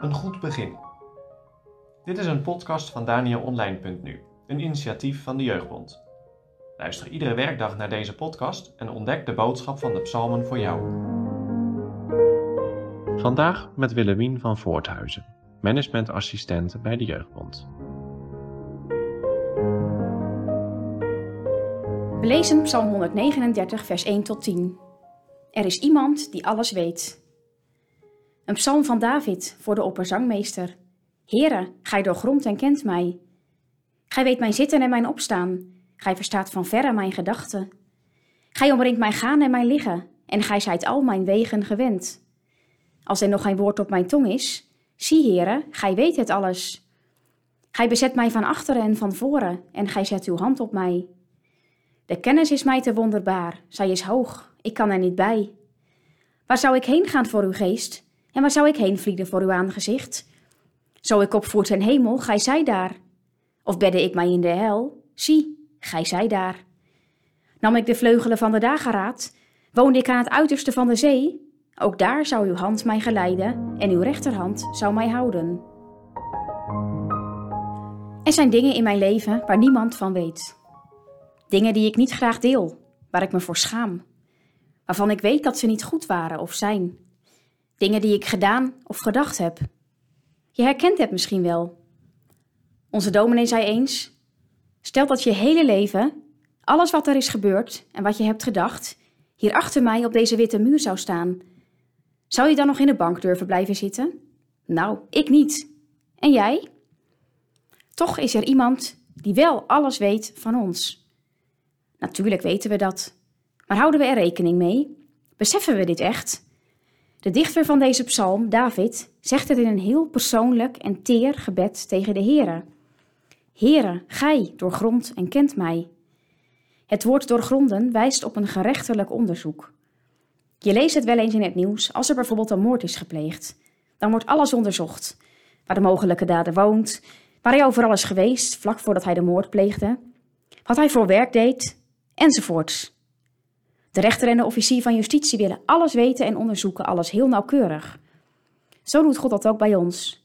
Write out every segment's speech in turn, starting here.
Een goed begin. Dit is een podcast van DanielOnline.nu, een initiatief van de Jeugdbond. Luister iedere werkdag naar deze podcast en ontdek de boodschap van de psalmen voor jou. Vandaag met Willemien van Voorthuizen, managementassistent bij de Jeugdbond. We lezen Psalm 139, vers 1 tot 10. Er is iemand die alles weet. Een psalm van David voor de opperzangmeester. Heere, gij doorgrondt en kent mij. Gij weet mijn zitten en mijn opstaan. Gij verstaat van verre mijn gedachten. Gij omringt mijn gaan en mijn liggen, en gij zijt al mijn wegen gewend. Als er nog geen woord op mijn tong is, zie, Heere, gij weet het alles. Gij bezet mij van achteren en van voren, en gij zet uw hand op mij. De kennis is mij te wonderbaar, zij is hoog, ik kan er niet bij. Waar zou ik heen gaan voor uw geest? En waar zou ik heen vliegen voor uw aangezicht? Zo ik opvoer ten hemel, gij zij daar. Of bedde ik mij in de hel? Zie, gij zij daar. Nam ik de vleugelen van de dageraad? Woonde ik aan het uiterste van de zee? Ook daar zou uw hand mij geleiden en uw rechterhand zou mij houden. Er zijn dingen in mijn leven waar niemand van weet. Dingen die ik niet graag deel, waar ik me voor schaam. Waarvan ik weet dat ze niet goed waren of zijn. Dingen die ik gedaan of gedacht heb. Je herkent het misschien wel. Onze dominee zei eens: Stel dat je hele leven, alles wat er is gebeurd en wat je hebt gedacht, hier achter mij op deze witte muur zou staan. Zou je dan nog in de bank durven blijven zitten? Nou, ik niet. En jij? Toch is er iemand die wel alles weet van ons. Natuurlijk weten we dat. Maar houden we er rekening mee? Beseffen we dit echt? De dichter van deze psalm, David, zegt het in een heel persoonlijk en teer gebed tegen de Heere. Heere, gij doorgrond en kent mij. Het woord doorgronden wijst op een gerechtelijk onderzoek. Je leest het wel eens in het nieuws als er bijvoorbeeld een moord is gepleegd. Dan wordt alles onderzocht. Waar de mogelijke dader woont, waar hij overal is geweest vlak voordat hij de moord pleegde, wat hij voor werk deed, enzovoorts. De rechter en de officier van justitie willen alles weten en onderzoeken alles heel nauwkeurig. Zo doet God dat ook bij ons.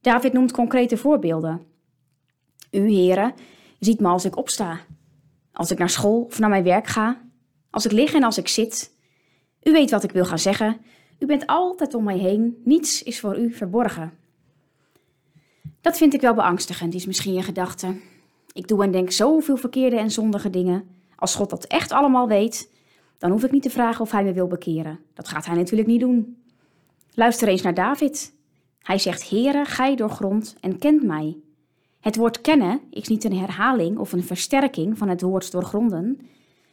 David noemt concrete voorbeelden. U, heren, ziet me als ik opsta, als ik naar school of naar mijn werk ga, als ik lig en als ik zit. U weet wat ik wil gaan zeggen. U bent altijd om mij heen. Niets is voor u verborgen. Dat vind ik wel beangstigend, is misschien je gedachte. Ik doe en denk zoveel verkeerde en zondige dingen. Als God dat echt allemaal weet, dan hoef ik niet te vragen of hij me wil bekeren. Dat gaat hij natuurlijk niet doen. Luister eens naar David. Hij zegt: Heere, gij doorgrond en kent mij. Het woord kennen is niet een herhaling of een versterking van het woord doorgronden.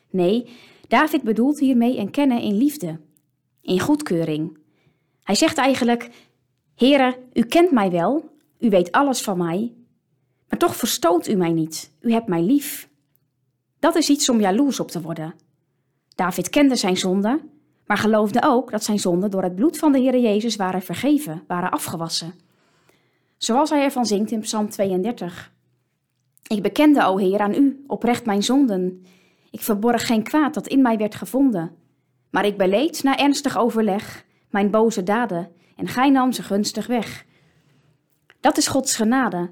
Nee, David bedoelt hiermee een kennen in liefde, in goedkeuring. Hij zegt eigenlijk: Heere, u kent mij wel, u weet alles van mij, maar toch verstoot u mij niet. U hebt mij lief. Dat is iets om jaloers op te worden. David kende zijn zonde, maar geloofde ook dat zijn zonden door het bloed van de Heer Jezus waren vergeven, waren afgewassen. Zoals hij ervan zingt in Psalm 32. Ik bekende, o Heer, aan u oprecht mijn zonden. Ik verborg geen kwaad dat in mij werd gevonden. Maar ik beleed na ernstig overleg mijn boze daden en gij nam ze gunstig weg. Dat is Gods genade.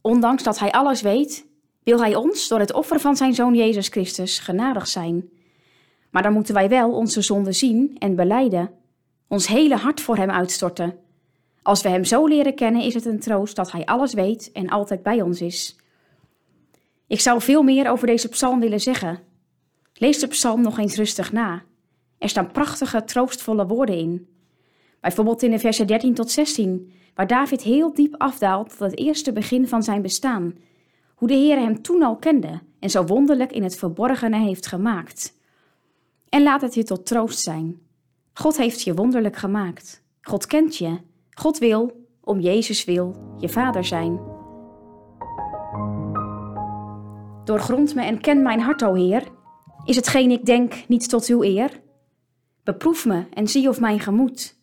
Ondanks dat hij alles weet, wil hij ons door het offer van zijn zoon Jezus Christus genadig zijn. Maar dan moeten wij wel onze zonde zien en beleiden, ons hele hart voor hem uitstorten. Als we hem zo leren kennen, is het een troost dat hij alles weet en altijd bij ons is. Ik zou veel meer over deze psalm willen zeggen. Lees de psalm nog eens rustig na. Er staan prachtige, troostvolle woorden in. Bijvoorbeeld in de versen 13 tot 16, waar David heel diep afdaalt tot het eerste begin van zijn bestaan. Hoe de Heer hem toen al kende en zo wonderlijk in het verborgene heeft gemaakt. En laat het je tot troost zijn. God heeft je wonderlijk gemaakt. God kent je. God wil, om Jezus wil, je vader zijn. Doorgrond me en ken mijn hart, o Heer. Is hetgeen ik denk niet tot uw eer? Beproef me en zie of mijn gemoed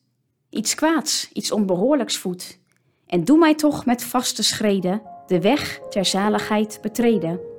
iets kwaads, iets onbehoorlijks voedt. En doe mij toch met vaste schreden de weg ter zaligheid betreden.